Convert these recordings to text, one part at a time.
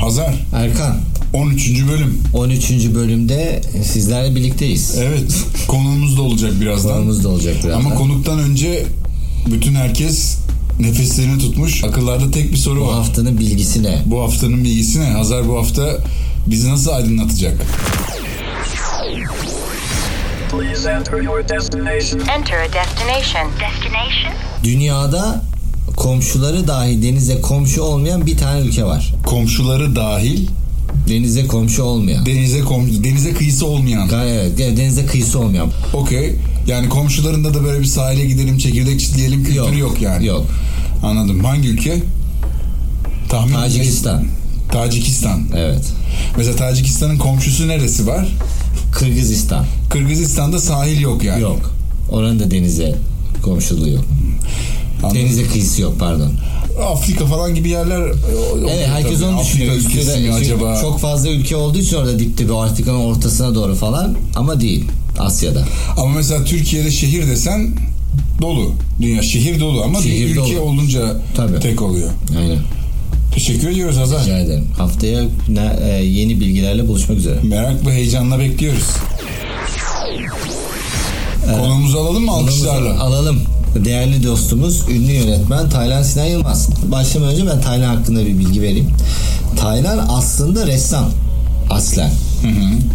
Hazar. Erkan 13. bölüm. 13. bölümde sizlerle birlikteyiz. Evet. Konuğumuz da olacak birazdan. Konumuz da olacak birazdan. Ama konuktan önce bütün herkes nefeslerini tutmuş. Akıllarda tek bir soru Bu var. haftanın bilgisi ne? Bu haftanın bilgisi ne? Hazar bu hafta bizi nasıl aydınlatacak? Please enter your destination. Enter a destination. Destination? Dünyada komşuları dahi denize komşu olmayan bir tane ülke var. Komşuları dahil Denize komşu olmayan. denize kom denize kıyısı olmayan. Evet, denize kıyısı olmayan. Okey. Yani komşularında da böyle bir sahile gidelim, çekirdek çitleyelim kültürü yok, yani. Yok. Anladım. Hangi ülke? Tahmin Tacikistan. Tacikistan. Evet. Mesela Tacikistan'ın komşusu neresi var? Kırgızistan. Kırgızistan'da sahil yok yani. Yok. Oranın da denize komşuluğu yok. Denize kıyısı yok pardon. Afrika falan gibi yerler. e, Evet herkes onu düşünüyor. Afrika ülkesi mi acaba? Çok fazla ülke olduğu için orada dip dibe Afrika'nın ortasına doğru falan ama değil. Asya'da. Ama mesela Türkiye'de şehir desen dolu. Dünya şehir dolu ama Şehir bir ülke dolu. olunca Tabii. tek oluyor. Aynen. Teşekkür ediyoruz Hazar. Rica ederim. Haftaya e, yeni bilgilerle buluşmak üzere. Merak ve heyecanla bekliyoruz. Konuğumuzu alalım mı alkışlarla? Alalım. Değerli dostumuz, ünlü yönetmen Taylan Sinan Yılmaz. Başlamadan önce ben Taylan hakkında bir bilgi vereyim. Taylan aslında ressam. Aslen.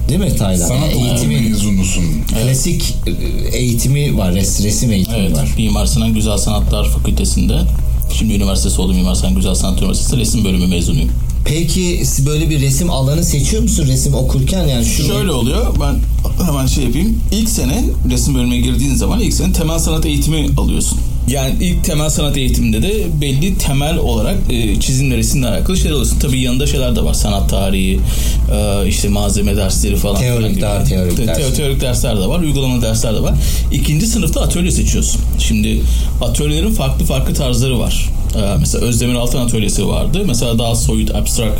Değil mi Taylan? Sanat eğitimi, mezunusun. klasik e, eğitimi var, res, resim eğitimi Evet, var. Mimar Sinan Güzel Sanatlar Fakültesi'nde. Şimdi üniversitesi oldu Mimar Sinan Güzel Sanat Üniversitesi resim bölümü mezunuyum. Peki böyle bir resim alanı seçiyor musun resim okurken yani şu Şöyle oluyor, ben hemen şey yapayım. İlk sene resim bölümüne girdiğin zaman ilk sene temel sanat eğitimi alıyorsun. Yani ilk temel sanat eğitiminde de belli temel olarak e, çizimle resimle alakalı şeyler alıyorsun. Tabii yanında şeyler de var. Sanat tarihi, e, işte malzeme dersleri falan. Teorik gibi. daha teorik Te- ders. teo- teorik dersler de var, uygulama dersler de var. İkinci sınıfta atölye seçiyorsun. Şimdi atölyelerin farklı farklı tarzları var. Ee, mesela Özdemir Altan atölyesi vardı. Mesela daha soyut, abstrak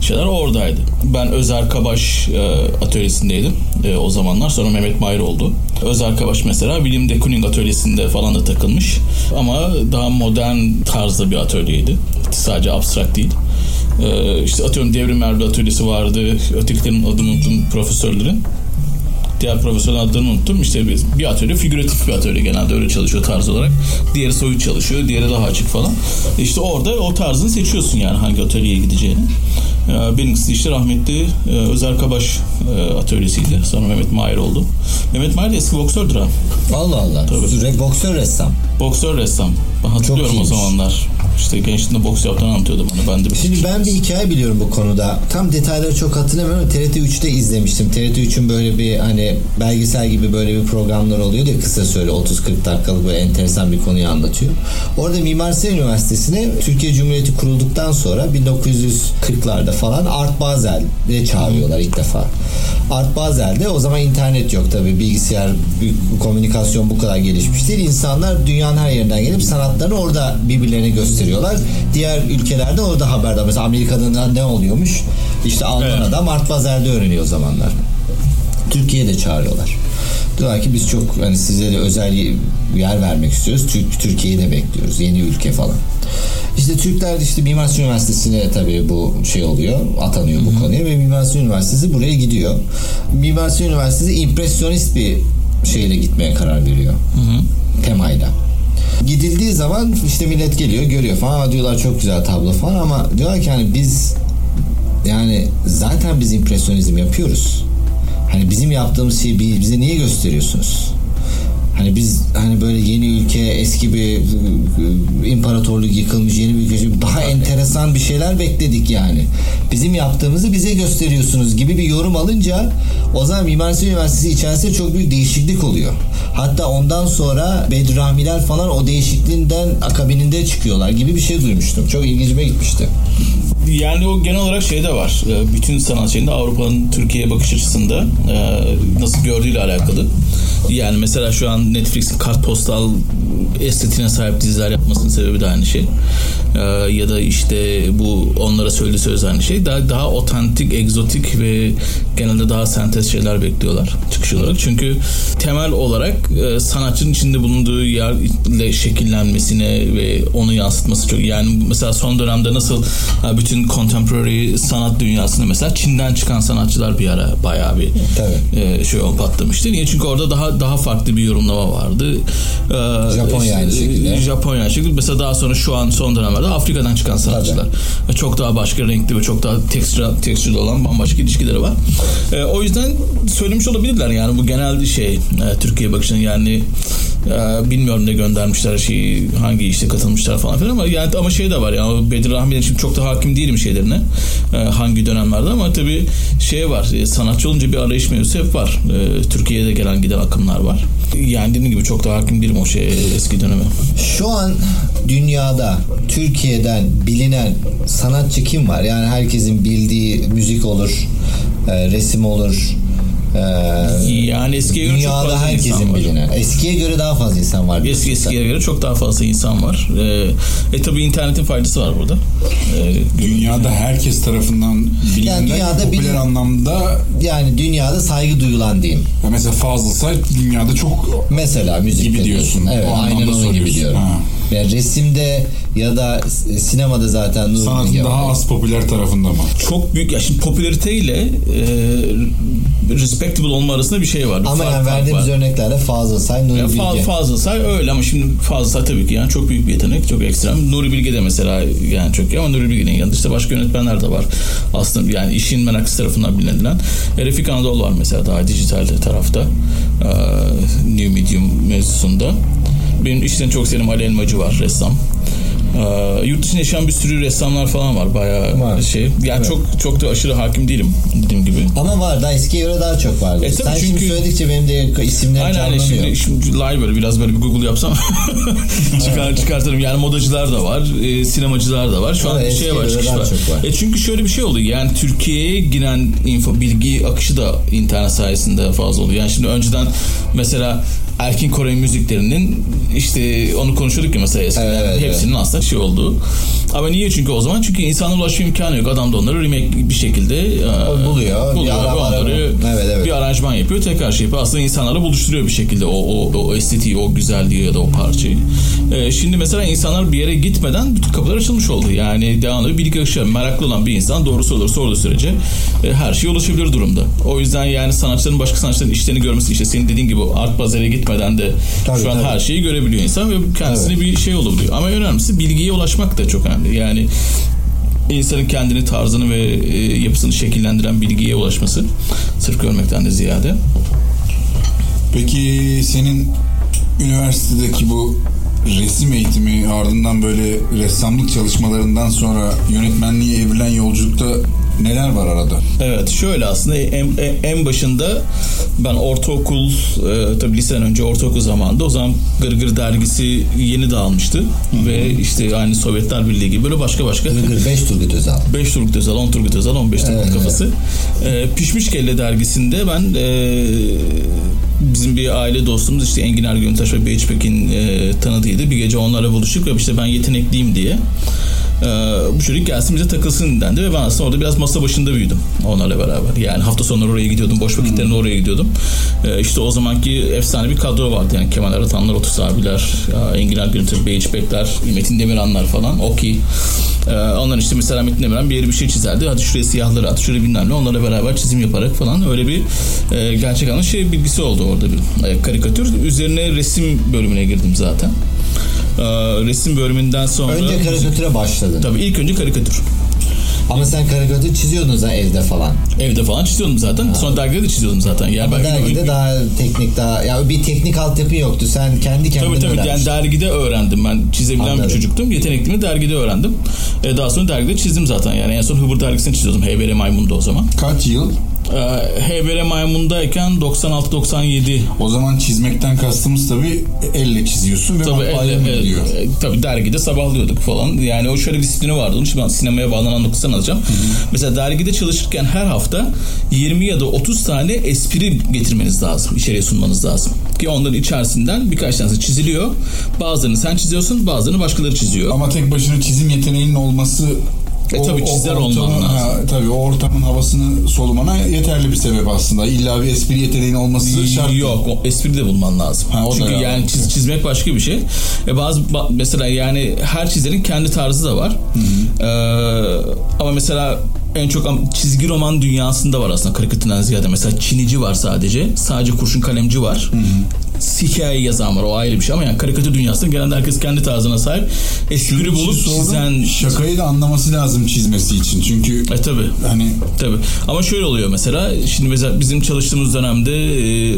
şeyler oradaydı. Ben Özer Kabaş e, atölyesindeydim e, o zamanlar. Sonra Mehmet Mahir oldu. Özer Kabaş mesela William de Kooning atölyesinde falan da takılmış. Ama daha modern tarzda bir atölyeydi. Sadece abstrak değil. Ee, işte atıyorum Devrim Erbil atölyesi vardı. Ötekilerin adını unuttum profesörlerin diğer profesörün adlarını unuttum. İşte bir, bir atölye figüratif bir atölye genelde öyle çalışıyor tarz olarak. Diğeri soyut çalışıyor, diğeri daha açık falan. İşte orada o tarzını seçiyorsun yani hangi atölyeye gideceğini. Ee, Benimkisi işte rahmetli e, Özer Kabaş e, atölyesiydi. Sonra Mehmet Mahir oldu. Mehmet Mahir de eski boksördür ha. Allah Allah. Tabii. Re- boksör ressam. Boksör ressam. Ben hatırlıyorum o zamanlar. İşte gençliğinde boks yaptığını anlatıyordu bana. Ben de bir Şimdi ben bir hikaye biliyorum bu konuda. Tam detayları çok hatırlamıyorum ama TRT 3'te izlemiştim. TRT 3'ün böyle bir hani belgesel gibi böyle bir programlar oluyor ya kısa süre 30-40 dakikalık böyle enteresan bir konuyu anlatıyor. Orada Mimar Sinan Üniversitesi'ne Türkiye Cumhuriyeti kurulduktan sonra 1940'larda falan Art Basel'de çağırıyorlar ilk defa. Art Basel'de o zaman internet yok tabii bilgisayar, komünikasyon bu kadar gelişmiş değil. İnsanlar dünyanın her yerinden gelip sanatlarını orada birbirlerine gösteriyorlar. Diğer ülkelerde orada haberdar. Mesela Amerika'da ne oluyormuş? İşte Alman Evet. adam Art öğreniyor o zamanlar. Türkiye'de çağırıyorlar. Diyorlar ki biz çok hani size de özel yer vermek istiyoruz. Türk Türkiye'yi de bekliyoruz. Yeni ülke falan. İşte Türkler işte Mimar Sinan Üniversitesi'ne tabii bu şey oluyor. Atanıyor bu konuya ve Mimar Sinan Üniversitesi buraya gidiyor. Mimar Sinan Üniversitesi impresyonist bir şeyle gitmeye karar veriyor. Temayla. Gidildiği zaman işte millet geliyor görüyor falan diyorlar çok güzel tablo falan ama diyorlar ki hani biz yani zaten biz impresyonizm yapıyoruz. Hani bizim yaptığımız şeyi bi- bize niye gösteriyorsunuz? Hani biz hani böyle yeni ülke, eski bir ıı, imparatorluk yıkılmış yeni bir ülke, daha enteresan bir şeyler bekledik yani. Bizim yaptığımızı bize gösteriyorsunuz gibi bir yorum alınca o zaman Mimar Sinan Üniversitesi içerisinde çok büyük değişiklik oluyor. Hatta ondan sonra Bedramiler falan o değişikliğinden akabininde çıkıyorlar gibi bir şey duymuştum. Çok ilgincime gitmişti. Yani o genel olarak şey de var. Ee, Bütün sanat şeyinde Avrupa'nın Türkiye'ye bakış açısında e, nasıl gördüğüyle alakalı. Yani mesela şu an Netflix'in kartpostal estetiğine sahip diziler yapmasının sebebi de aynı şey. Ee, ya da işte bu onlara söylediği söz aynı şey. Daha daha otantik, egzotik ve genelde daha sentez şeyler bekliyorlar çıkış olarak. Çünkü temel olarak e, sanatçının içinde bulunduğu yerle şekillenmesine ve onu yansıtması çok yani mesela son dönemde nasıl bütün contemporary sanat dünyasında mesela Çin'den çıkan sanatçılar bir ara bayağı bir Tabii. e, şey patlamıştı. Niye? Çünkü orada daha daha farklı bir yorumlama vardı. Ee, Japonya aynı şekilde. Japonya aynı şekilde. Mesela daha sonra şu an son dönemlerde Afrika'dan çıkan sanatçılar. Ve Çok daha başka renkli ve çok daha tekstür, tekstürlü olan bambaşka ilişkileri var. Ee, o yüzden söylemiş olabilirler yani bu genel şey e, Türkiye bakışını yani e, bilmiyorum ne göndermişler şeyi hangi işte katılmışlar falan filan ama yani ama şey de var yani Bedir Rahmi'nin şimdi çok da hakim değilim şeylerine e, hangi dönemlerde ama tabii şey var e, sanatçı olunca bir arayış mevzusu hep var. E, Türkiye'de gelen giden akımlar var. Yani dediğim gibi çok da hakim değilim o şeye eski döneme. Şu an dünyada Türkiye'den bilinen sanatçı kim var? Yani herkesin bildiği müzik olur, e, resim olur. E, Yani eskiye göre çok dünyada fazla insan herkesin var. bilinen. Eskiye göre daha fazla insan var. Eski eskiye göre çok daha fazla insan var. Ee, e tabi internetin faydası var burada. Ee, Dünyada herkes tarafından bilinen Yani dünyada popüler bilin- anlamda Yani dünyada saygı duyulan diyeyim. ya mesela Fazıl Say dünyada çok Mesela müzik Gibi diyorsun. Evet, O aynen onun gibi diyorum. Ha. Resimde ya da s- sinemada zaten Nuri sanatın daha var. az popüler tarafında mı? çok büyük ya şimdi popülariteyle e, respectable olma arasında bir şey var. Bir Ama fark- yani verdiğimiz var. örneklerle Fazıl Say, Nuri Ya Bilge. fa- fazla say öyle ama şimdi fazla say tabii ki yani çok büyük bir yetenek çok ekstrem. Nuri Bilge de mesela yani çok iyi ama Nuri Bilge'nin yanında işte başka yönetmenler de var. Aslında yani işin meraklısı tarafından bilinilen. Refik Anadolu var mesela daha dijital tarafta. New Medium mevzusunda. Benim işten çok sevdiğim Ali Elmacı var ressam. Ee, yurt dışında yaşayan bir sürü ressamlar falan var bayağı Var. şey. Yani çok çok da aşırı hakim değilim dediğim gibi. Ama var da eskiye göre daha çok vardı. E Sen şimdi çünkü- söyledikçe benim de isimler Aynen aynen canlanıyor. şimdi, şimdi live böyle biraz böyle bir Google yapsam çıkar çıkartırım. Yani modacılar da var, e, sinemacılar da var. Şu an Evet, bir şey var, çıkış daha var. var. E çünkü şöyle bir şey oldu. Yani Türkiye'ye giren info, bilgi akışı da internet sayesinde fazla oluyor. Yani şimdi önceden mesela Erkin Kore müziklerinin işte onu konuşuyorduk ya mesela eskiden. Evet, evet, Hepsinin aslında şey olduğu. Ama niye çünkü o zaman? Çünkü insanlara ulaşma imkanı yok. Adam da onları remake bir şekilde e, buluyor. Bir buluyor ve onları. Evet, evet. bir aranjman yapıyor tekrar şey yapıyor. Aslında insanlara buluşturuyor bir şekilde o, o, o estetiği, o güzelliği ya da o parçayı. Ee, şimdi mesela insanlar bir yere gitmeden bütün kapılar açılmış oldu. Yani devamlı bir bilgi akışı. Meraklı olan bir insan doğrusu olur sorduğu sürece e, her şeye ulaşabilir durumda. O yüzden yani sanatçıların başka sanatçıların işlerini görmesi işte senin dediğin gibi art pazara gitmeden de Tabii, şu an tabii. her şeyi görebiliyor insan ve kendisine bir şey olabiliyor. Ama önemlisi bilgiye ulaşmak da çok önemli. Yani insanın kendini tarzını ve e, yapısını şekillendiren bilgiye ulaşması sırf görmekten de ziyade. Peki senin üniversitedeki bu resim eğitimi ardından böyle ressamlık çalışmalarından sonra yönetmenliğe evrilen yolculukta neler var arada? Evet şöyle aslında en, en- başında ben ortaokul e, tabii liseden önce ortaokul zamanında o zaman Gırgır dergisi yeni dağılmıştı ve işte aynı Sovyetler Birliği gibi böyle başka başka Gırgır 5 Turgut Özal. 5 Turgut Özal, 10 Turgut Özal, 15 Turgut Evet, kafası. Ee, Pişmiş Kelle dergisinde ben e, bizim bir aile dostumuz işte Engin Ergüntaş ve Beyçpek'in e, tanıdığıydı. Bir gece onlarla buluştuk ve işte ben yetenekliyim diye e, bu çocuk gelsin bize takılsın dendi ve ben aslında orada biraz masa başında büyüdüm onlarla beraber. Yani hafta sonları oraya gidiyordum, boş vakitlerinde oraya gidiyordum. E, işte o zamanki efsane bir kadro vardı yani Kemal Aratanlar, Otus abiler, ya Engin Ergüntaş, Beyçpekler, Metin Demiranlar falan, Oki. Ee, onların işte mesela Metin Demirhan bir yere bir şey çizerdi. Hadi şuraya siyahları at, şuraya bilmem ne. Onlarla beraber çizim yaparak falan öyle bir e, gerçek anlamda şey bilgisi oldu orada bir e, karikatür. Üzerine resim bölümüne girdim zaten. Ee, resim bölümünden sonra... Önce karikatüre başladın. Tabii ilk önce karikatür. Ama sen karikatür çiziyordun zaten evde falan. Evde falan çiziyordum zaten. Sonra dergide de çiziyordum zaten. Yani Ama dergide daha teknik daha ya bir teknik altyapı yoktu. Sen kendi kendine Tabii tabii yani öğrenmiştin. dergide öğrendim ben çizebilen Anladım. bir çocuktum. Yeteneklimi dergide öğrendim. E, daha sonra dergide çizdim zaten yani en son Hıbır dergisini çiziyordum. Heybeli Maymun'da o zaman. Kaç yıl Ee, HBR Maymun'dayken 96-97 O zaman çizmekten kastımız tabii elle çiziyorsun ve Tabii, elle- evet, gidiyor? e, tabii dergide sabahlıyorduk falan. Yani o şöyle bir disiplini vardı. Onun için ben sinemaya bağlanan noktasını alacağım. Mesela dergide çalışırken her hafta 20 ya da 30 tane espri getirmeniz lazım. içeriye sunmanız lazım. Ki onların içerisinden birkaç tanesi çiziliyor. Bazılarını sen çiziyorsun, bazılarını başkaları çiziyor. Ama tek başına çizim yeteneğinin olması E tabii çizer olman lazım. ha, tabii o ortamın havasını solumana yeterli bir sebep aslında. İlla bir espri yeteneğinin olması şart. Yok, o espri de bulman lazım. Ha, o Çünkü lazım. yani çiz- çizmek başka bir şey. E bazı ba- mesela yani her çizerin kendi tarzı da var. Ee, ama mesela en çok çizgi roman dünyasında var aslında karikatürden ziyade. Mesela çinici var sadece. Sadece kurşun kalemci var. Hikaye yazan var o ayrı bir şey ama yani karikatür dünyasında genelde herkes kendi tarzına sahip. Espri için bulup çizen... şakayı da anlaması lazım çizmesi için. Çünkü E tabi. hani Tabii. Ama şöyle oluyor mesela. Şimdi mesela bizim çalıştığımız dönemde e,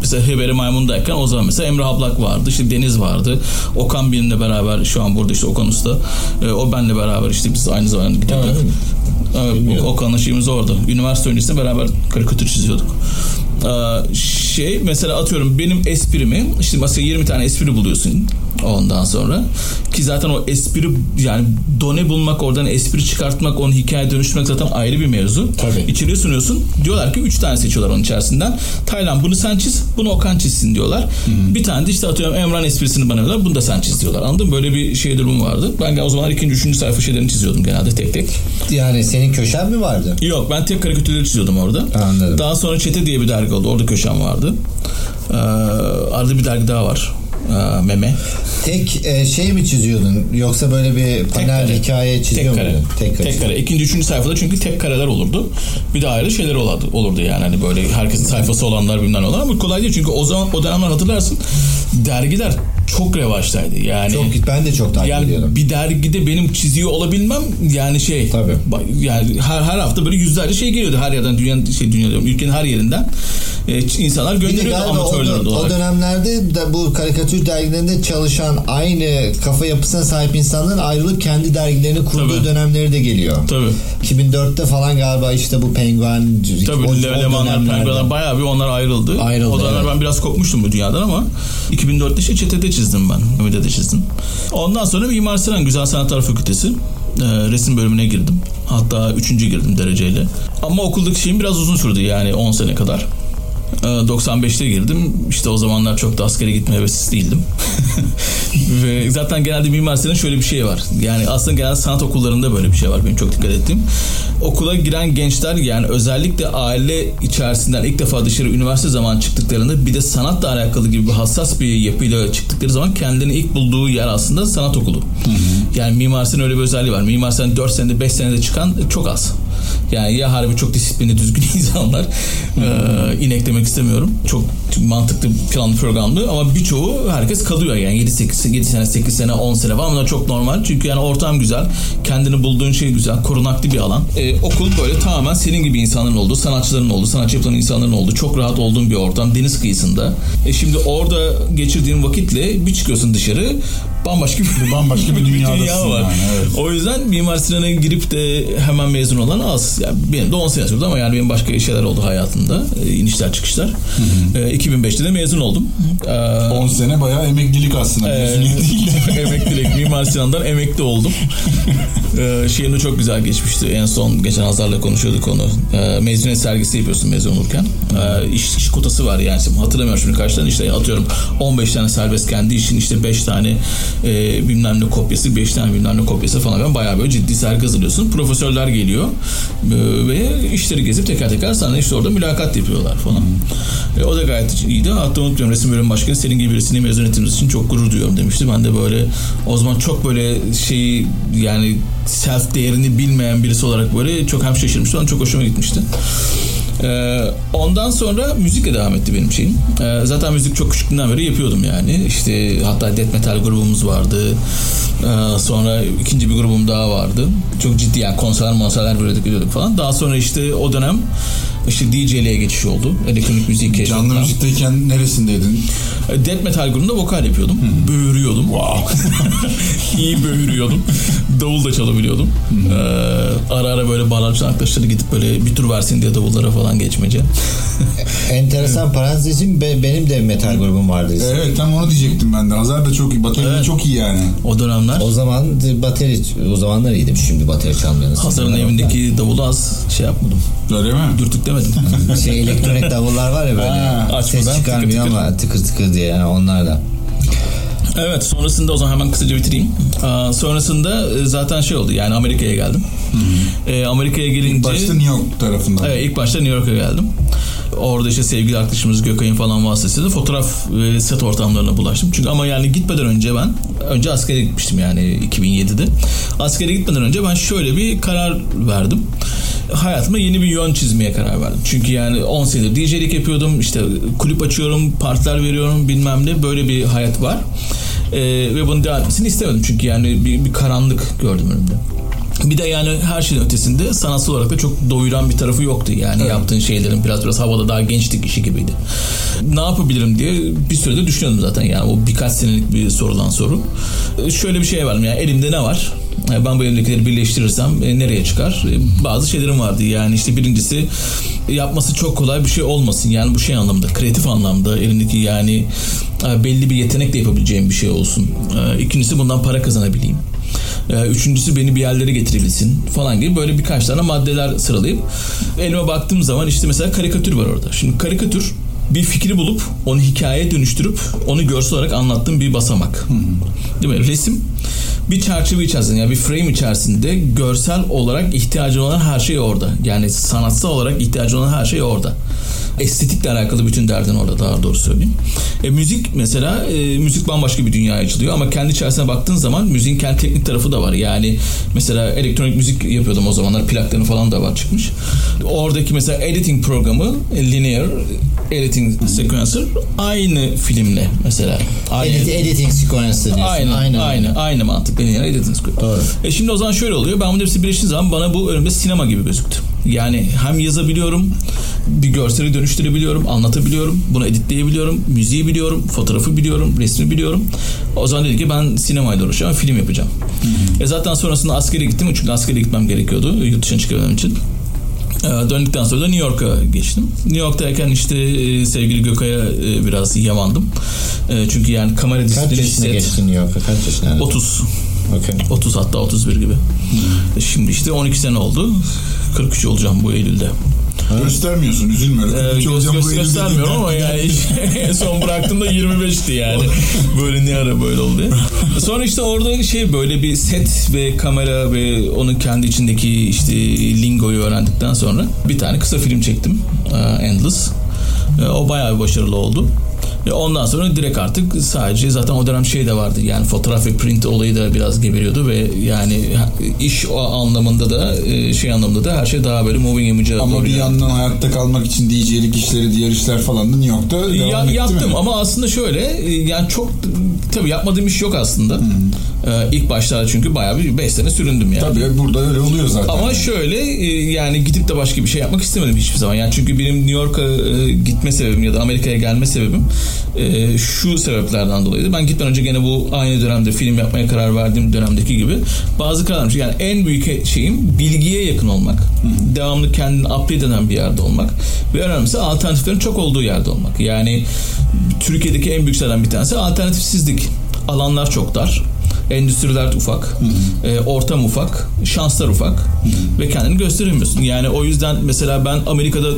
mesela Heberi Maymun'dayken o zaman mesela Emre Ablak vardı. işte Deniz vardı. Okan benimle beraber şu an burada işte Okan Usta. E, o benle beraber işte biz aynı zamanda gidiyorduk. Evet, Okan'la şeyimiz orada. Üniversite öncesinde beraber karikatür çiziyorduk. Ee, şey mesela atıyorum benim esprimi işte mesela 20 tane espri buluyorsun ondan sonra ki zaten o espri yani done bulmak oradan espri çıkartmak onu hikaye dönüştürmek zaten ayrı bir mevzu. Tabii. İçeriye sunuyorsun. Diyorlar ki 3 tane seçiyorlar onun içerisinden. Taylan bunu sen çiz, bunu Okan çizsin diyorlar. Bir tane de işte atıyorum Emran esprisini bana veriyorlar. Bunu da sen çiz diyorlar. Anladın mı? Böyle bir şey durum vardı. Ben o zaman ikinci, üçüncü sayfa şeylerini çiziyordum genelde tek tek. Yani senin köşen mi vardı? Yok ben tek karikatürleri çiziyordum orada. Anladım. Daha sonra Çete diye bir dergi oldu. Orada köşem vardı. Ee, arada bir dergi daha var. Ee, Meme. Tek e, şey mi çiziyordun yoksa böyle bir panel kare. hikaye çiziyor Tek kare. muydun? Tek kare. Tek İkinci, üçüncü sayfada çünkü tek kareler olurdu. Bir de ayrı şeyler olurdu, olurdu yani. Hani böyle herkesin sayfası olanlar bilmem ne olan ama kolay değil. Çünkü o zaman o dönemler hatırlarsın dergiler çok revaçtaydı. Yani Çok ben de çok takip yani ediyordum. bir dergide benim çiziyor olabilmem yani şey Tabii. yani her, her hafta böyle yüzlerce şey geliyordu her yerden dünyanın şey dünya diyorum, ülkenin her yerinden e, insanlar gönderiyordu o, amatörler o olarak. dönemlerde de bu karikatür dergilerinde çalışan aynı kafa yapısına sahip insanların ayrılıp kendi dergilerini kurduğu Tabii. dönemleri de geliyor. Tabii. 2004'te falan galiba işte bu Penguen Tabii o, o Le- Lemanlar, dönemlerde. Penguenler bayağı bir onlar ayrıldı. Ayrıldı, O dönemler evet. ben biraz kopmuştum bu dünyadan ama 2004'te işte Çete'de çizdim ben. Ümit'e de çizdim. Ondan sonra Mimar Sinan Güzel Sanatlar Fakültesi e, resim bölümüne girdim. Hatta üçüncü girdim dereceyle. Ama okuldaki şeyim biraz uzun sürdü yani 10 sene kadar. E, 95'te girdim. İşte o zamanlar çok da askere gitme hevesli değildim. Ve zaten genelde Mimar Sinan'ın şöyle bir şey var. Yani aslında genelde sanat okullarında böyle bir şey var benim çok dikkat ettiğim. Okula giren gençler yani özellikle aile içerisinden ilk defa dışarı üniversite zaman çıktıklarında bir de sanatla alakalı gibi bir hassas bir yapıyla çıktıkları zaman kendilerini ilk bulduğu yer aslında sanat okulu. Yani Mimar öyle bir özelliği var. Mimar Sinan 4 senede 5 senede çıkan çok az. Yani ya harbi çok disiplinli düzgün insanlar ee, inek demek istemiyorum. Çok mantıklı planlı programlı ama birçoğu herkes kalıyor yani 7 8 7 sene 8 sene 10 sene falan bunlar çok normal. Çünkü yani ortam güzel. Kendini bulduğun şey güzel. Korunaklı bir alan. Ee, okul böyle tamamen senin gibi insanların olduğu, sanatçıların olduğu, sanatçı yapılan insanların olduğu, çok rahat olduğun bir ortam. Deniz kıyısında. E şimdi orada geçirdiğin vakitle bir çıkıyorsun dışarı bambaşka bir, Bambaşka bir dünyadasın dünya var. yani, evet. O yüzden Mimar Sinan'a girip de hemen mezun olan az. Yani benim de 10 sene sürdü ama yani benim başka şeyler oldu hayatımda. E, inişler çıkışlar. E, 2005'te de mezun oldum. E, 10 sene bayağı emeklilik aslında. de. emeklilik Mimar Sinan'dan emekli oldum. ee, şeyim de çok güzel geçmişti. En son geçen Hazar'la konuşuyorduk onu. Ee, mezuniyet sergisi yapıyorsun mezun olurken. Ee, iş, iş kotası var yani. Şimdi hatırlamıyorum şimdi kaç tane işte atıyorum 15 tane serbest kendi işin işte 5 tane e, bilmem ne kopyası 5 tane bilmem ne kopyası falan. Ben bayağı böyle ciddi sergi hazırlıyorsun. Profesörler geliyor Ee, ve işleri gezip teker teker sana işte orada mülakat yapıyorlar falan. E, o da gayet iyiydi. Hatta unutmuyorum resim bölüm başkanı senin gibi birisini mezun ettiğimiz için çok gurur duyuyorum demişti. Ben de böyle o zaman çok böyle şeyi yani self değerini bilmeyen birisi olarak böyle çok hem şaşırmıştım çok hoşuma gitmişti. Ee, ondan sonra müzikle devam etti benim şeyim. Ee, zaten müzik çok küçüklüğümden beri yapıyordum yani. İşte hatta death metal grubumuz vardı. Ee, sonra ikinci bir grubum daha vardı. Çok ciddi yani konserler monserler böyle gidiyorduk falan. Daha sonra işte o dönem işte DJ'liğe geçiş oldu. Elektronik müziği keşfettim. Canlı müzikteyken neresindeydin? Death metal grubunda vokal yapıyordum. Böğürüyordum. İyi böğürüyordum. Davul da çalabiliyordum. Ee, ara ara böyle gitarlar arkadaşları gidip böyle bir tur versin diye davullara falan geçmece. Enteresan parantezim be- benim de metal grubum vardı. Evet tam onu diyecektim ben de. Hazar da çok iyi. Bateri de Evet. çok iyi yani. O dönemler O zaman bateri o zamanlar iyiydim şimdi bateri çalmayanız. Hazar'ın evindeki davulu az şey yapmadım. Öyle mi? Dürtük demedim. şey elektronik davullar var ya böyle Ha, ses çıkarmıyor tıkır tıkır. ama tıkır tıkır diye yani onlarla. Evet sonrasında o zaman hemen kısaca bitireyim. Aa, sonrasında e, zaten şey oldu yani Amerika'ya geldim. E, Amerika'ya gelince... Başta New York tarafından. Evet ilk başta New York'a geldim. Orada işte sevgili arkadaşımız Gökay'ın falan vasıtasıyla fotoğraf set ortamlarına bulaştım. Çünkü ama yani gitmeden önce ben önce askere gitmiştim yani 2007'de. Askere gitmeden önce ben şöyle bir karar verdim. Hayatıma yeni bir yön çizmeye karar verdim. Çünkü yani 10 senedir DJ'lik yapıyordum. işte kulüp açıyorum, partiler veriyorum bilmem ne. Böyle bir hayat var. Ee, ve bunun devam etmesini istemedim. Çünkü yani bir, bir karanlık gördüm önümde. Bir de yani her şeyin ötesinde sanatsal olarak da çok doyuran bir tarafı yoktu. Yani yaptığın şeylerin biraz biraz havada daha gençlik işi gibiydi. Ne yapabilirim diye bir sürede düşünüyordum zaten yani o birkaç senelik bir sorulan soru. Ee, Şöyle bir şey varım yani elimde ne var? Ee, Ben bu elimdekileri birleştirirsem e, nereye çıkar? E, Bazı şeylerim vardı yani işte birincisi yapması çok kolay bir şey olmasın. Yani bu şey anlamda kreatif anlamda elimdeki yani e, belli bir yetenekle yapabileceğim bir şey olsun. E, İkincisi bundan para kazanabileyim. Ee, Üçüncüsü beni bir yerlere getirebilsin falan gibi böyle birkaç tane maddeler sıralayıp elime baktığım zaman işte mesela karikatür var orada. Şimdi karikatür bir fikri bulup onu hikayeye dönüştürüp onu görsel olarak anlattığım bir basamak. Değil mi? Resim bir çerçeve içerisinde yani bir frame içerisinde görsel olarak ihtiyacı olan her şey orada. Yani sanatsal olarak ihtiyacı olan her şey orada. Estetikle alakalı bütün derdin orada daha doğru söyleyeyim. E, müzik mesela e, müzik bambaşka bir dünyaya açılıyor ama kendi içerisine baktığın zaman müziğin kendi teknik tarafı da var. Yani mesela elektronik müzik yapıyordum o zamanlar plakların falan da var çıkmış. Oradaki mesela editing programı e, linear editing sequencer aynı filmle mesela. Aynı, Edit, editing sequence diyorsun. Aynı, aynı, aynı, aynı mantık. Linear editing script. Doğru. E şimdi o zaman şöyle oluyor. Ben bunları hepsi birleştiğim zaman bana bu önümde sinema gibi gözüktü. Yani hem yazabiliyorum, bir görseli dönüştürebiliyorum, anlatabiliyorum, bunu editleyebiliyorum, müziği biliyorum, fotoğrafı biliyorum, resmi biliyorum. O zaman dedik ki ben sinemayla uğraşacağım, film yapacağım. E zaten sonrasında askere gittim çünkü askere gitmem gerekiyordu yurt dışına çıkabilmem için. Ee, Döndükten sonra da New York'a geçtim. New York'tayken işte e, sevgili Gökay'a e, biraz yamandım. E, Çünkü yani kamera Kaç disiplini yaşına set- geçtin New York'a? Kaç yaşına? 30. Okey. 30 hatta 31 gibi. E, Şimdi işte 12 sene oldu. 43 olacağım bu Eylül'de. Göstermiyorsun üzülme. Öyle Ee, göz, olacağım göz, göstermiyorum ama yani en son bıraktığımda 25'ti yani. Böyle ne ara böyle oldu. Sonra işte orada şey böyle bir set ve kamera ve onun kendi içindeki işte lingoyu öğrendikten sonra bir tane kısa film çektim. Ee, Endless. Ee, O bayağı başarılı oldu. Ve ondan sonra direkt artık sadece zaten o dönem şey de vardı yani fotoğraf ve print olayı da biraz geberiyordu ve yani iş o anlamında da e, şey anlamında da her şey daha böyle moving image'a Ama bir ilerledi. yandan hayatta kalmak için DJ'lik işleri, diğer işler falan da New York'ta devam Ya, etti yaptım mi? ama aslında şöyle e, yani çok tabii yapmadığım iş yok aslında. Ee, ilk başlarda çünkü bayağı bir 5 sene süründüm yani. Tabii burada öyle oluyor zaten. Ama Yani. şöyle e, yani gidip de başka bir şey yapmak istemedim hiçbir zaman. Yani çünkü benim New York'a e, gitme sebebim ya da Amerika'ya gelme sebebim e, şu sebeplerden dolayıydı. Ben gitmeden önce gene bu aynı dönemde film yapmaya karar verdiğim dönemdeki gibi bazı kararlar yani en büyük şeyim bilgiye yakın olmak. Devamlı kendini update eden bir yerde olmak ve önemlisi alternatiflerin çok olduğu yerde olmak. Yani Türkiye'deki en büyük şeylerden bir tanesi alternatifsizlik. Alanlar çok dar. Endüstriler ufak, e, ortam ufak, şanslar ufak ve kendini gösteremiyorsun. Yani o yüzden mesela ben Amerika'da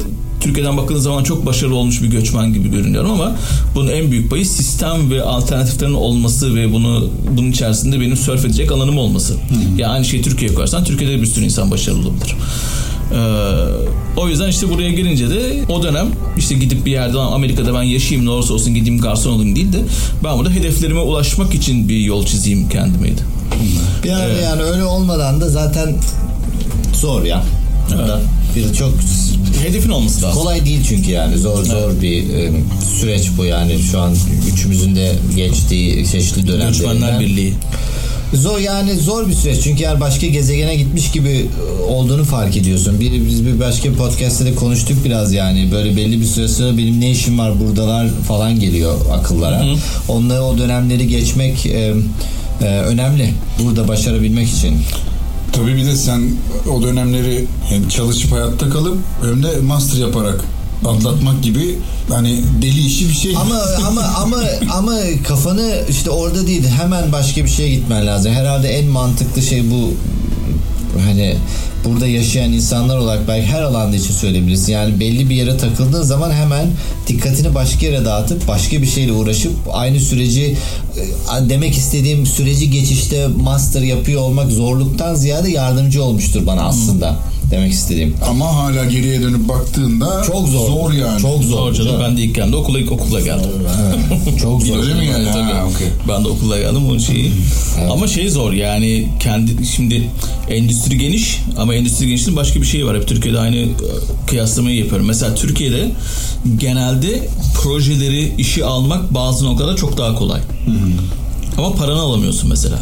Türkiye'den bakıldığı zaman çok başarılı olmuş bir göçmen gibi görünüyorum ama bunun en büyük payı sistem ve alternatiflerin olması ve bunu bunun içerisinde benim sörf edecek alanım olması. Yani aynı şeyi Türkiye'ye koyarsan Türkiye'de bir sürü insan başarılı olabilir. Ee, o yüzden işte buraya gelince de o dönem işte gidip bir yerde "Lan Amerika'da ben yaşayayım ne olursa olsun gideyim garson olayım değil de ben burada hedeflerime ulaşmak için bir yol çizeyim kendimeydi. Bir ara yani öyle olmadan da zaten zor ya. Burada bir çok Hedefin olması lazım. kolay değil çünkü yani zor zor bir e, süreç bu yani şu an üçümüzün de geçtiği çeşitli Göçmenler dönemlerinden. Birliği. Zor yani zor bir süreç çünkü yani başka gezegene gitmiş gibi e, olduğunu fark ediyorsun. Bir, biz bir başka bir podcast'te de konuştuk biraz yani böyle belli bir süre sonra benim ne işim var buradalar falan geliyor akıllara. Onları o dönemleri geçmek e, e, önemli burada başarabilmek için. Tabii bir de sen o dönemleri hem çalışıp hayatta kalıp hem de master yaparak atlatmak gibi hani deli işi bir şey. Ama ama ama ama kafanı işte orada değil hemen başka bir şeye gitmen lazım. Herhalde en mantıklı şey bu hani burada yaşayan insanlar olarak belki her alanda için söyleyebiliriz. Yani belli bir yere takıldığın zaman hemen dikkatini başka yere dağıtıp başka bir şeyle uğraşıp aynı süreci e, demek istediğim süreci geçişte master yapıyor olmak zorluktan ziyade yardımcı olmuştur bana aslında demek istediğim. Ama hala geriye dönüp baktığında Çok zor. Zor yani. Çok zor. Zor canım. Ben de ilk geldiğimde okula ilk okula geldim. Çok zor. Öyle mi yani? Tabii. Ha, okey. Ben de okula geldim o şeyi. Ama şey zor yani kendi şimdi endüstri geniş ama endüstri genişliğinin başka bir şeyi var. Hep Türkiye'de aynı e, kıyaslamayı yapıyorum. Mesela Türkiye'de genelde projeleri işi almak bazı noktada çok daha kolay. Ama paranı alamıyorsun mesela.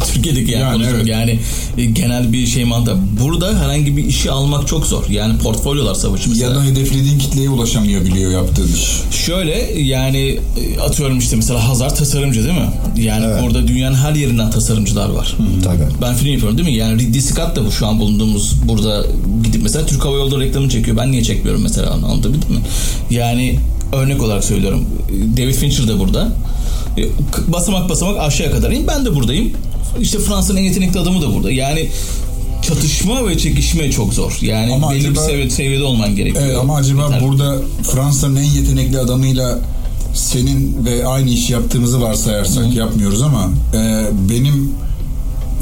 Türkiye'deki yani, Yani konuşmak. evet. yani e, genel bir şey mantığı. Burada herhangi bir işi almak çok zor. Yani portfolyolar savaşı mesela. Ya da hedeflediğin kitleye ulaşamayabiliyor yaptığın iş. Şöyle yani e, atıyorum işte mesela Hazar tasarımcı değil mi? Yani Evet. burada dünyanın her yerinden tasarımcılar var. Tabii. Ben film yapıyorum değil mi? Yani Ridley Scott da bu şu an bulunduğumuz burada gidip mesela Türk Hava Yolları reklamını çekiyor. Ben niye çekmiyorum mesela anlatabildim mi? Yani örnek olarak söylüyorum. David Fincher de burada. E, Basamak basamak aşağıya kadar in. Ben de buradayım. İşte Fransa'nın en yetenekli adamı da burada. Yani çatışma ve çekişme çok zor. Yani Ama belli acaba- bir seviye, seviyede olman gerekiyor. Evet ama acaba Yeter. burada Fransa'nın en yetenekli adamıyla senin ve aynı işi yaptığımızı varsayarsak yapmıyoruz ama e, benim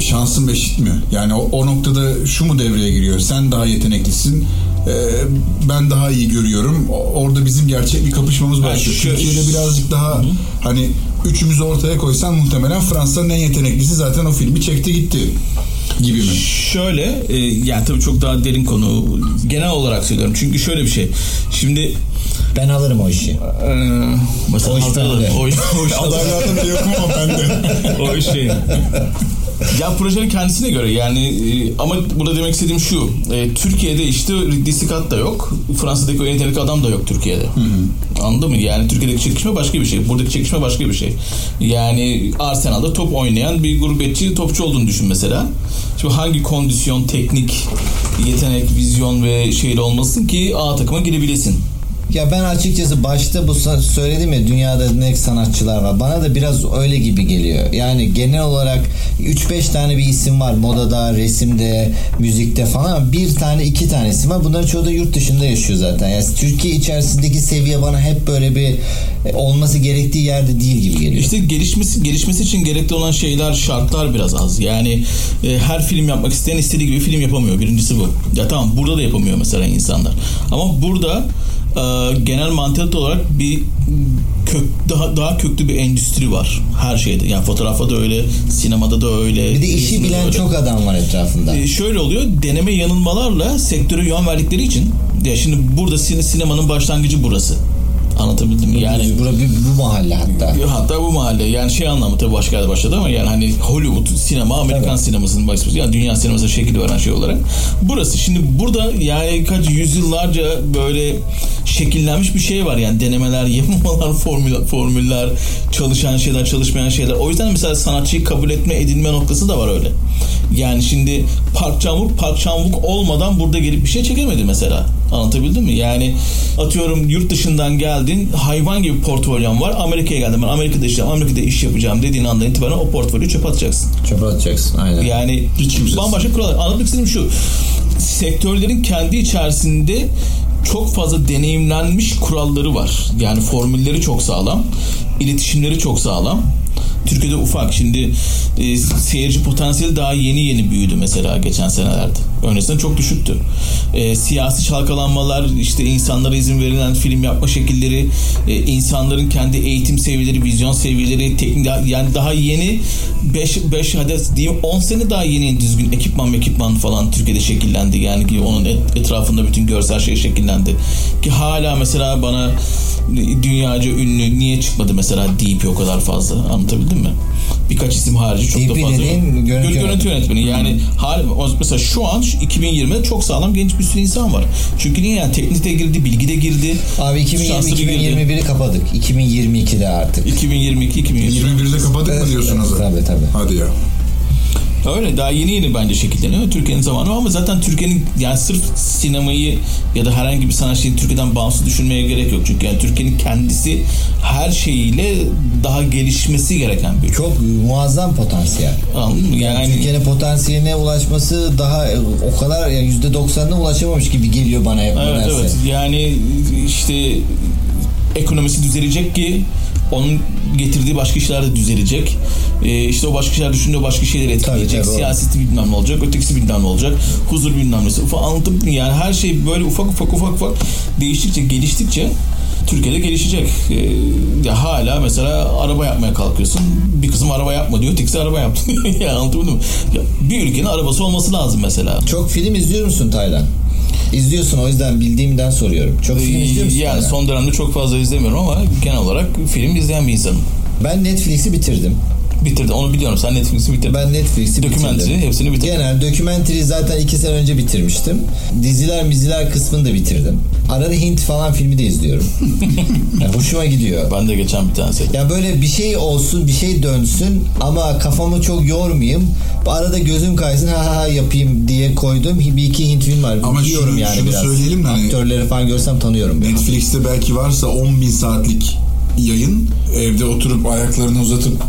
şansım eşit mi? Yani o, o noktada şu mu devreye giriyor? Sen daha yeteneklisin. e, ben daha iyi görüyorum. Orada bizim gerçek bir kapışmamız başlıyor. şu- Türkiye'de birazcık daha hani üçümüzü ortaya koysan muhtemelen Fransa'nın en yeteneklisi zaten o filmi çekti gitti gibi mi? Şöyle e, yani tabii çok daha derin konu genel olarak söylüyorum. Çünkü şöyle bir şey. Şimdi Ben alırım o işi. e, mesela O iş Hazar- bende. o, iş- o iş- Adaylardan da yokum ama ben de. o iş şey. Ya projenin kendisine göre yani e, ama burada demek istediğim şu. e, Türkiye'de işte Ridley Scott da yok. Fransa'daki o yetenekli adam da yok Türkiye'de. Anladın mı? Yani Türkiye'deki çekişme başka bir şey. Buradaki çekişme başka bir şey. Yani Arsenal'da top oynayan bir gurbetçi topçu olduğunu düşün mesela. Şimdi hangi kondisyon, teknik, yetenek, vizyon ve şeyle olmasın ki A takıma girebilesin. Ya ben açıkçası başta bu söyledim ya dünyada ne sanatçılar var. Bana da biraz öyle gibi geliyor. Yani genel olarak 3-5 tane bir isim var. Modada, resimde, müzikte falan ama bir tane iki tane isim var. Bunların çoğu da yurt dışında yaşıyor zaten. Yani Türkiye içerisindeki seviye bana hep böyle bir olması gerektiği yerde değil gibi geliyor. İşte gelişmesi gelişmesi için gerekli olan şeyler, şartlar biraz az. Yani e, her film yapmak isteyen istediği gibi film yapamıyor. Birincisi bu. Ya tamam burada da yapamıyor mesela insanlar. Ama burada e, genel mantalite olarak bir kök daha daha köklü bir endüstri var her şeyde. Yani fotoğrafta da öyle, sinemada da öyle. bir de işi bilen öyle. çok adam var etrafında. E, şöyle oluyor. Deneme yanılmalarla sektöre yön verdikleri için ya şimdi burada sin- sinemanın başlangıcı burası. Anlatabildim mi? Yani bu, bu, bu mahalle hatta. Hatta bu mahalle yani şey anlamı tabii başka yerde başladı ama yani hani Hollywood sinema Amerikan sinemasının başlaması yani dünya sinemasına şekil veren şey olarak. Burası şimdi burada yani kaç yüzyıllarca böyle şekillenmiş bir şey var yani denemeler, yapmalar, formüller, formüller, çalışan şeyler, çalışmayan şeyler. O yüzden mesela sanatçıyı kabul etme, edinme noktası da var öyle. Yani şimdi Park Chan-wook Park Chan-wook olmadan burada gelip bir şey çekemedi mesela. Anlatabildim mi? Yani atıyorum yurt dışından geldin hayvan gibi portfolyon var. Amerika'ya geldim ben Amerika'da iş yapacağım, Amerika'da iş yapacağım dediğin andan itibaren o portfolyoyu çöpe atacaksın. Çöpe atacaksın. Aynen. Yani Hiç kimsesiz. bambaşka kurallar. Anlatmak istediğim şu. Sektörlerin kendi içerisinde çok fazla deneyimlenmiş kuralları var. Yani formülleri çok sağlam. iletişimleri çok sağlam. Türkiye'de ufak. Şimdi e, seyirci potansiyeli daha yeni yeni büyüdü mesela geçen senelerde. Öncesinde çok düşüktü. E, siyasi çalkalanmalar, işte insanlara izin verilen film yapma şekilleri, e, insanların kendi eğitim seviyeleri, vizyon seviyeleri, teknik yani daha yeni 5 5 adet diyeyim 10 sene daha yeni düzgün ekipman ekipman falan Türkiye'de şekillendi. Yani ki onun et- etrafında bütün görsel şey şekillendi. Ki hala mesela bana dünyaca ünlü niye çıkmadı mesela DP o kadar fazla anlatabildim mi? Birkaç isim harici çok DP da fazla. dediğin görüntü Gö- görüntü yönetmeni. Yani hal, o- mesela şu an şu 2020'de çok sağlam genç bir sürü insan var. Çünkü niye yani teknik de girdi, bilgi de girdi. Abi Şanslı bir girdi. 2020-2021'i kapadık. 2022'de artık. 2022 2023. 21'de kapadık mı diyorsun Hazar? Tabii tabii. Hadi ya. Öyle daha yeni yeni bence şekilleniyor Türkiye'nin zamanı ama zaten Türkiye'nin yani sırf sinemayı ya da herhangi bir sanatçıyı Türkiye'den bağımsız düşünmeye gerek yok. Çünkü yani Türkiye'nin kendisi her şeyiyle daha gelişmesi gereken bir. Çok muazzam potansiyel. Anladın mı? Yani, Yani, Türkiye'nin potansiyeline ulaşması daha e, o kadar yani yüzde doksanına ulaşamamış gibi geliyor bana hep evet nedense. evet yani işte ekonomisi düzelecek ki onun getirdiği başka işler de düzelecek. Ee, işte o başka şeyler düşündüğü başka şeyleri etkileyecek. tabii. Siyaseti bilmem ne olacak, ötekisi bilmem ne olacak. Huzur bilmem nesi. Ufak, anlatıp yani her şey böyle ufak ufak ufak ufak değiştikçe, geliştikçe Türkiye'de gelişecek. Ee, ya hala mesela araba yapmaya kalkıyorsun. Bir kızım araba yapma diyor. Ötekisi araba yaptı. ya anlatabildim mi? Ya, bir ülkenin arabası olması lazım mesela. Çok film izliyor musun Taylan? İzliyorsun o yüzden bildiğimden soruyorum. Çok film izliyor musun? Yani Taylan? son dönemde çok fazla izlemiyorum ama genel olarak film izleyen bir insanım. Ben Netflix'i bitirdim. Bitirdim. Onu biliyorum. Sen Netflix'i bitirdin. Ben Netflix'i bitirdim. hepsini bitirdim. Genel dokumentary zaten iki sene önce bitirmiştim. Diziler miziler kısmını da bitirdim. Arada Hint falan filmi de izliyorum. Yani hoşuma gidiyor. Ben de geçen bir tane seyrettim. Ya böyle bir şey olsun, bir şey dönsün ama kafamı çok yormayayım. Arada gözüm kaysın ha ha ha yapayım diye koydum. Bir iki Hint film var. Ama Biliyorum şunu- yani şunu biraz. söyleyelim de hani- Aktörleri falan görsem tanıyorum. Netflix'te belki varsa 10 bin saatlik yayın evde oturup ayaklarını uzatıp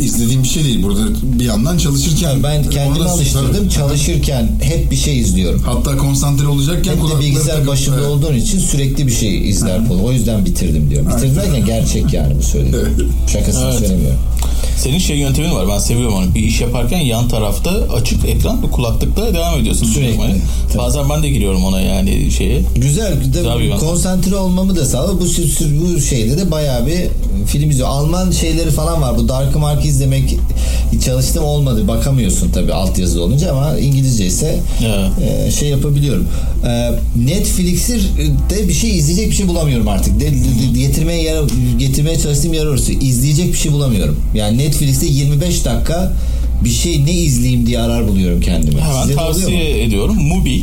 izlediğim bir şey değil. Burada bir yandan çalışırken Ben kendimi alıştırdım. Çalışırken hep bir şey izliyorum. Hatta konsantre olacakken Hep de bilgisayar başında Evet. olduğun için sürekli bir şey izler kolu. O yüzden bitirdim diyorum. Bitirdim derken gerçek yani bu söylediğim. Şakasını Evet. söylemiyorum. Senin şey yöntemin var. Ben seviyorum onu. Bir iş yaparken yan tarafta açık ekran ve kulaklıkla devam ediyorsun. Sürekli. Tabii. Bazen ben de giriyorum ona yani şeye. Güzel. De, Tabii ben- konsantre olmamı da sağladı. Bu, bu şeyde de bayağı bir film izliyor. Alman şeyleri falan var. Bu Dark Mark izlemek çalıştım olmadı. Bakamıyorsun tabii altyazılı olunca ama İngilizce ise Evet. e, şey yapabiliyorum. E, Netflix'i de bir şey izleyecek bir şey bulamıyorum artık. De, de- de- getirmeye yer, getirmeye çalıştığım yer orası. İzleyecek bir şey bulamıyorum. Yani Netflix'te 25 dakika bir şey ne izleyeyim diye arar buluyorum kendimi. Hemen mu? tavsiye ediyorum. Mubi.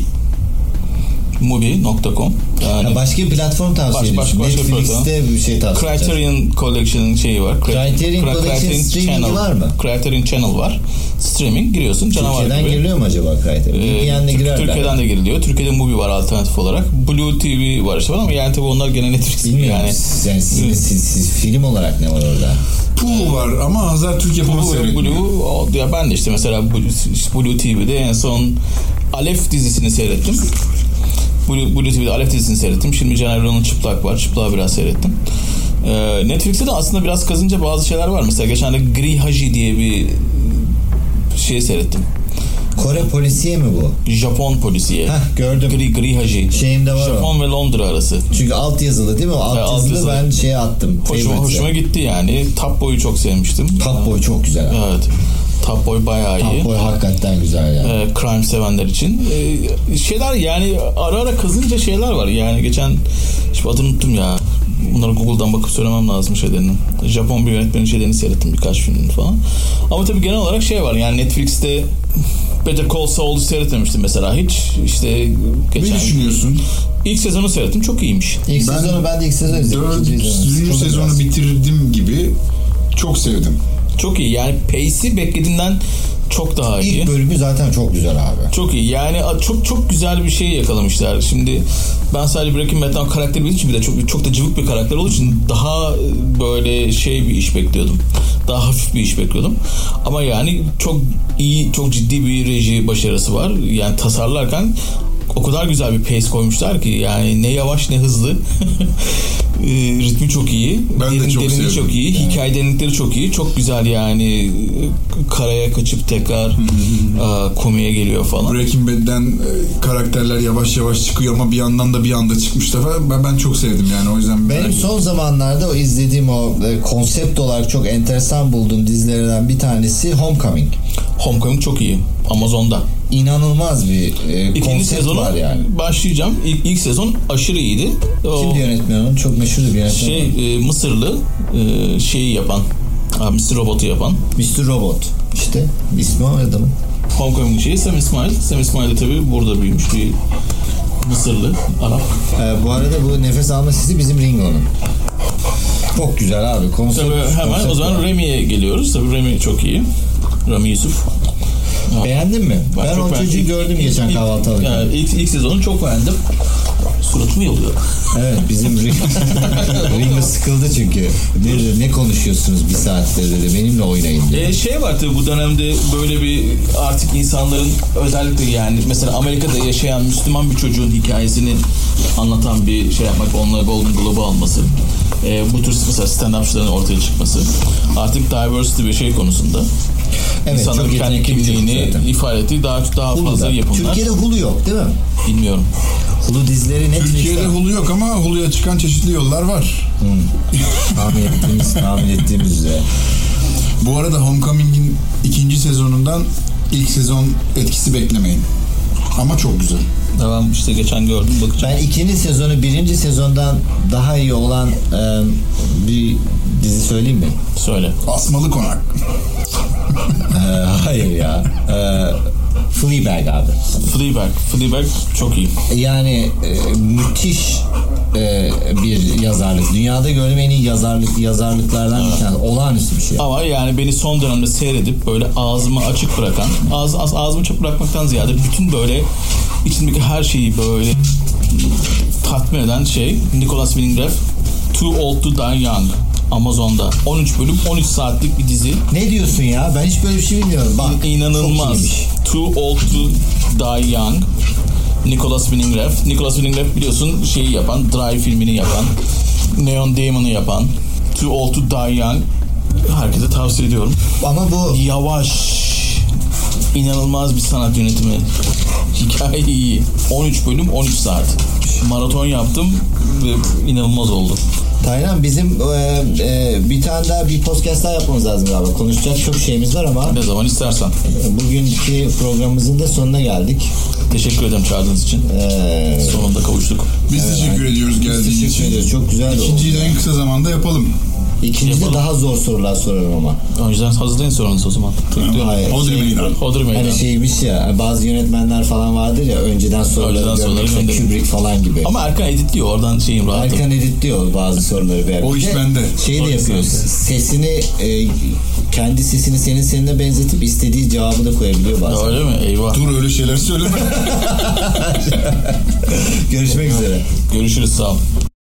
Mubi.com yani Ha, başka bir platform tavsiye Baş- ediyorsun. başka- başka Netflix'te bir şey tavsiye. Criterion Collection'ın şeyi var. Criterion Cri- Collection streamingi Channel. var mı? Criterion Channel var. Streaming giriyorsun canavar Türkiye'den gibi. giriliyor mu acaba Criterion? Ee, Türk- girerler. Türkiye'den de giriliyor. Türkiye'de Mubi var alternatif olarak. Blue TV var işte ama yani tabii onlar gene Netflix Bilmiyorum. yani. Yani siz, siz- siz- film olarak ne var orada? Pooh var ama Hazar Türk yapımı seyretmiyor. Blue, o- ya ben de işte mesela Blue, Blue TV'de en son Alef dizisini seyrettim. Blue, Blue TV'de Alef dizisini seyrettim. Şimdi Caner Erol'un Çıplak var. Çıplak'ı biraz seyrettim. Ee, Netflix'te de aslında biraz kazınca bazı şeyler var. Mesela geçen de Gri Haji diye bir şey seyrettim. Kore polisiye mi bu? Japon polisiye. Heh gördüm. Gri Gri Haji. Şeyimde var o. Japon ve Londra arası. Çünkü alt yazılı değil mi? O alt alt yazılı yazılı. ben şeye attım. Hoşuma, hoşuma gitti yani. Top Boy'u çok sevmiştim. Top Boy çok güzel. abi. Evet. Top Boy bayağı iyi. Top Boy hakikaten güzel yani. e, crime sevenler için. E, şeyler yani ara ara kazınca şeyler var. Yani geçen şimdi adını unuttum ya. Bunları Google'dan bakıp söylemem lazım şeylerini. Japon bir yönetmenin şeylerini seyrettim birkaç filmini falan. Ama tabii genel olarak şey var. Yani Netflix'te Better Call Saul'u seyretmemiştim mesela hiç. İşte Ne geçen düşünüyorsun? ilk sezonu seyrettim. Çok iyiymiş. İlk Ben sezonu ben de ilk sezon izledim. Dördüncü sezonu bitirdim gibi çok sevdim. Çok iyi. Yani pace'i beklediğinden çok daha iyi. İlk bölümü zaten çok güzel abi. Çok iyi. Yani çok çok güzel bir şey yakalamışlar. Şimdi ben sadece Breaking Bad'den karakteri bildiğim için bir de çok çok da cıvık bir karakter olduğu için daha e, böyle şey bir iş bekliyordum. Daha hafif bir iş bekliyordum. Ama yani çok iyi, çok ciddi bir reji başarısı var. Yani tasarlarken o kadar güzel bir pace koymuşlar ki yani ne yavaş ne hızlı. E, ritmi çok iyi. Ben de Derin- çok derinliği sevdim. çok iyi. Hikaye derinlikleri çok iyi. Çok güzel yani e, karaya kaçıp tekrar e, komiye geliyor falan. Breaking Bad'den e, karakterler yavaş yavaş çıkıyor ama bir yandan da bir anda çıkmış defa ben, ben çok sevdim yani o yüzden Benim son zamanlarda o izlediğim o e, konsept olarak çok enteresan bulduğum dizilerden bir tanesi Homecoming. Homecoming çok iyi. Amazon'da. İnanılmaz bir e, İkinci sezonu var yani. başlayacağım. İlk, ilk sezon aşırı iyiydi. O Kimdi yönetmen onun? Çok meşhur bir yönetmen. şey e, Mısırlı e, şeyi yapan ha, Mr. Robot'u yapan Mr. Robot. İşte ismi o adamın. Homecoming şeyi Sam İsmail. Sam İsmail de tabii burada büyümüş bir Mısırlı Arap. E, bu arada bu nefes alma sesi bizim Ringo'nun. Çok güzel abi. Konsept, Tabii hemen konsept o zaman. Remi'ye geliyoruz. Tabii Remi çok iyi. Rami Yusuf. Beğendin mi? Ben, çok o çocuğu gördüm geçen ilk- kahvaltı alırken. Yani ilk, ilk sezonu çok beğendim. Suratımı yoluyor. Evet bizim ring, ringo sıkıldı çünkü. Ne, ne konuşuyorsunuz bir saattir dedi. Benimle oynayın diyor. E, şey var tabii bu dönemde böyle bir artık insanların özellikle yani mesela Amerika'da yaşayan Müslüman bir çocuğun hikayesini anlatan bir şey yapmak, onunla Golden Globe alması. E, bu tür mesela stand-upçıların ortaya çıkması. Artık diversity bir şey konusunda. Evet, İnsanların çok kendi kimliğini ifade ettiği daha, daha fazla Hulu'da. yapımlar. Türkiye'de Hulu yok değil mi? Bilmiyorum. Hulu dizileri Netflix'te. Türkiye'de Hulu yok ama Hulu'ya çıkan çeşitli yollar var. tahmin ettiğimiz, tahmin ettiğimiz üzere. Bu arada Homecoming'in ikinci sezonundan ilk sezon etkisi beklemeyin. Ama çok güzel. Ben işte geçen gördüm bakacağım. Ben ikinci sezonu birinci sezondan daha iyi olan e, bir dizi söyleyeyim mi? Söyle. Asmalı Konak. E, hayır ya. E, Fleabag abi. Fleabag. Fleabag çok iyi. Yani e, müthiş e, bir yazarlık. Dünyada gördüğüm en iyi yazarlık yazarlıklardan bir tanesi. Olağanüstü bir şey. Ama yani beni son dönemde seyredip böyle ağzımı açık bırakan, ağız, ağız, ağzımı açık bırakmaktan ziyade bütün böyle içindeki her şeyi böyle tatmin eden şey Nicholas Winding Refn Too Old to Die Young Amazon'da. 13 bölüm 13 saatlik bir dizi. Ne diyorsun ya? Ben hiç böyle bir şey bilmiyorum. Bak. inanılmaz. Too Old to Die Young. Nicholas Winding Refn Nicholas Winding Refn biliyorsun şeyi yapan Drive filmini yapan Neon Demon'ı yapan Too Old to Die Young. Herkese tavsiye ediyorum. Ama bu yavaş. İnanılmaz bir sanat yönetimi. Hikaye iyi. 13 bölüm 13 saat. Maraton yaptım ve inanılmaz oldu Taylan bizim e, e, bir tane daha bir podcast daha yapmamız lazım galiba. Konuşacak çok şeyimiz var ama ne zaman istersen bugünkü programımızın da sonuna geldik. teşekkür ederim çağırdığınız için E, sonunda kavuştuk Biz teşekkür ediyoruz geldiğiniz için. ederiz. Çok güzel oldu. İkinciyi de en kısa zamanda yapalım. İkinci de Yapalım. daha zor sorular sorarım ama. o yüzden hazırlayın sorunuzu o zaman Hayır, Hodri şey- Meydan. Hodri Meydan Hani şeymiş ya bazı yönetmenler falan vardır ya önceden soruları Önceden soruları görmek gönderiyor. Kubrick falan gibi. ama Erkan editliyor oradan şeyim rahatım Erkan editliyor bazı soruları. bir O iş bende. Şey de yapıyor. Sesini e, kendi sesini senin seninle benzetip istediği cevabı da koyabiliyor bazen. öyle mi eyvah Dur öyle şeyler söyleme. Görüşmek üzere. görüşürüz sağ ol